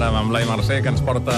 Ara amb Blai Mercè, que ens porta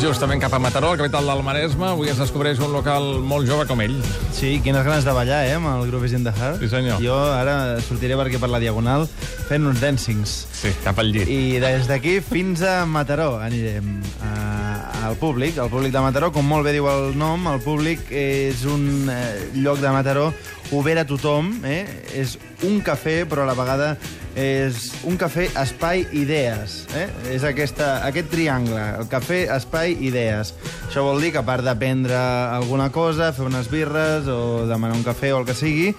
justament cap a Mataró, la capital del Maresme. Avui es descobreix un local molt jove com ell. Sí, quines ganes de ballar, eh, amb el grup in the Heart. Sí, senyor. Jo ara sortiré per aquí per la Diagonal fent uns dancings. Sí, cap al llit. I des d'aquí fins a Mataró anirem. Uh, al públic, el públic de Mataró, com molt bé diu el nom, el públic és un eh, lloc de Mataró obert a tothom, eh? és un cafè, però a la vegada és un cafè, espai, idees. Eh? És aquesta, aquest triangle, el cafè, espai, idees. Això vol dir que a part de prendre alguna cosa, fer unes birres o demanar un cafè o el que sigui,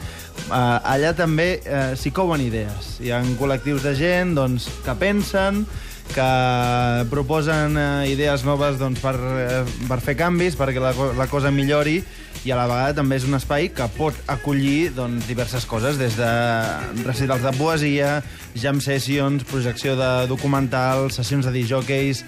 eh, allà també eh, s'hi couen idees. Hi ha col·lectius de gent doncs, que pensen, que proposen eh, idees noves doncs, per, eh, per fer canvis, perquè la, la cosa millori, i a la vegada també és un espai que pot acollir doncs, diverses coses, des de recitals de poesia, jam sessions, projecció de documentals, sessions de disjockeys,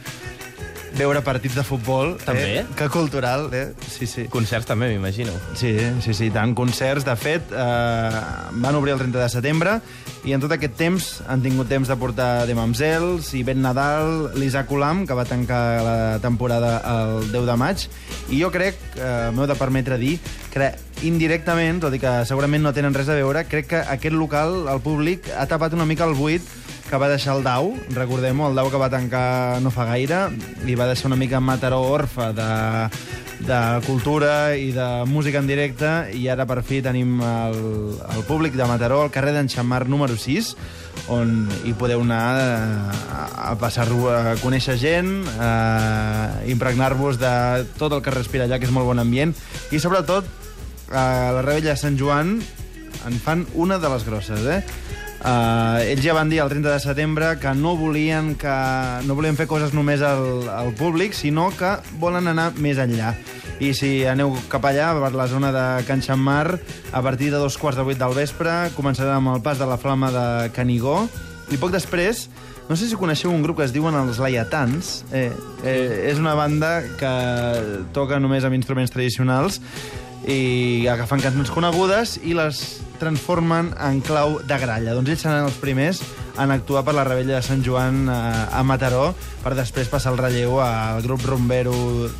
veure partits de futbol. També? Eh? Que cultural, eh? Sí, sí. Concerts també, m'imagino. Sí, sí, sí, tant. Concerts, de fet, eh, van obrir el 30 de setembre i en tot aquest temps han tingut temps de portar The Mamsels, Ben Nadal, l'Isaac Olam, que va tancar la temporada el 10 de maig, i jo crec, eh, m'heu de permetre dir, que indirectament, tot i que segurament no tenen res a veure, crec que aquest local, el públic, ha tapat una mica el buit que va deixar el Dau, recordem-ho, el Dau que va tancar no fa gaire, i va deixar una mica Mataró orfa de, de cultura i de música en directe, i ara per fi tenim el, el públic de Mataró al carrer d'en Xamar número 6, on hi podeu anar a, a passar-ho a conèixer gent, a impregnar-vos de tot el que respira allà, que és molt bon ambient, i sobretot a la Rebella de Sant Joan en fan una de les grosses, eh? Uh, ells ja van dir el 30 de setembre que no volien que no volien fer coses només al, al públic, sinó que volen anar més enllà. I si aneu cap allà, per la zona de Can Xammar, a partir de dos quarts de vuit del vespre, començarà amb el pas de la flama de Canigó, i poc després, no sé si coneixeu un grup que es diuen els Laietans, eh, eh, és una banda que toca només amb instruments tradicionals, i agafen cançons conegudes i les transformen en clau de gralla. Doncs ells seran els primers en actuar per la Rebella de Sant Joan a, a Mataró per després passar el relleu al grup rumbero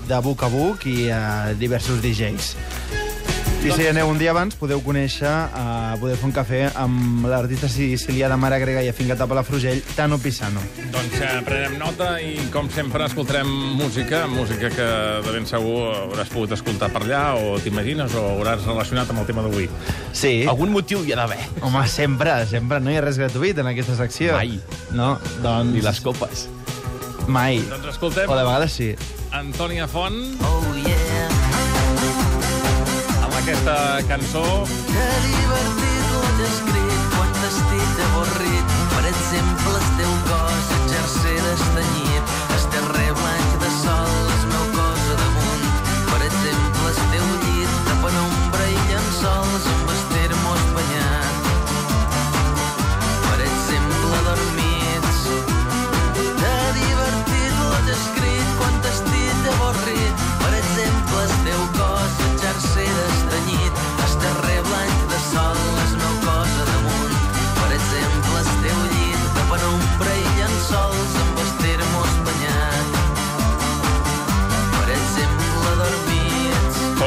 de Buc a Buc i a diversos DJs. I si aneu un dia abans, podeu conèixer, uh, podeu fer un cafè amb l'artista sicilià de mare grega i afincat a Palafrugell, Tano Pisano. Doncs eh, prenem nota i, com sempre, escoltarem música, música que de ben segur hauràs pogut escoltar per allà, o t'imagines, o hauràs relacionat amb el tema d'avui. Sí. Algun motiu hi ha d'haver. Home, sempre, sempre. No hi ha res gratuït en aquesta secció. Mai. No, doncs... Ni les copes. Mai. Doncs escoltem O de vegades sí. Antònia Font Oh yeah, aquesta cançó. Que divertit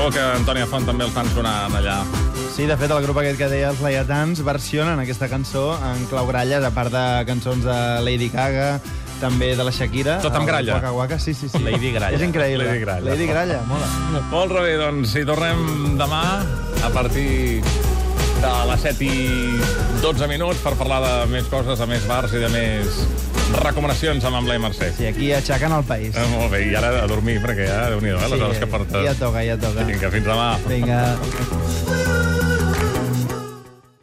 o que Antònia Font també el fan sonar allà. Sí, de fet, el grup aquest que deia els Laietans versionen aquesta cançó en clau gralles, a part de cançons de Lady Gaga, també de la Shakira. Tot amb gralla. Waka Waka, sí, sí, sí. Lady Gralla. És increïble. Lady Gralla. Lady Gralla, mola. Molt bé, doncs hi tornem demà a partir de les 7 i 12 minuts per parlar de més coses, de més bars i de més recomanacions amb en Blai Mercè. Sí, aquí aixecant el país. Eh, molt bé, i ara a dormir, perquè ja, déu nhi eh, les hores que portes. Ja toca, ja toca. Vinga, fins demà. Vinga.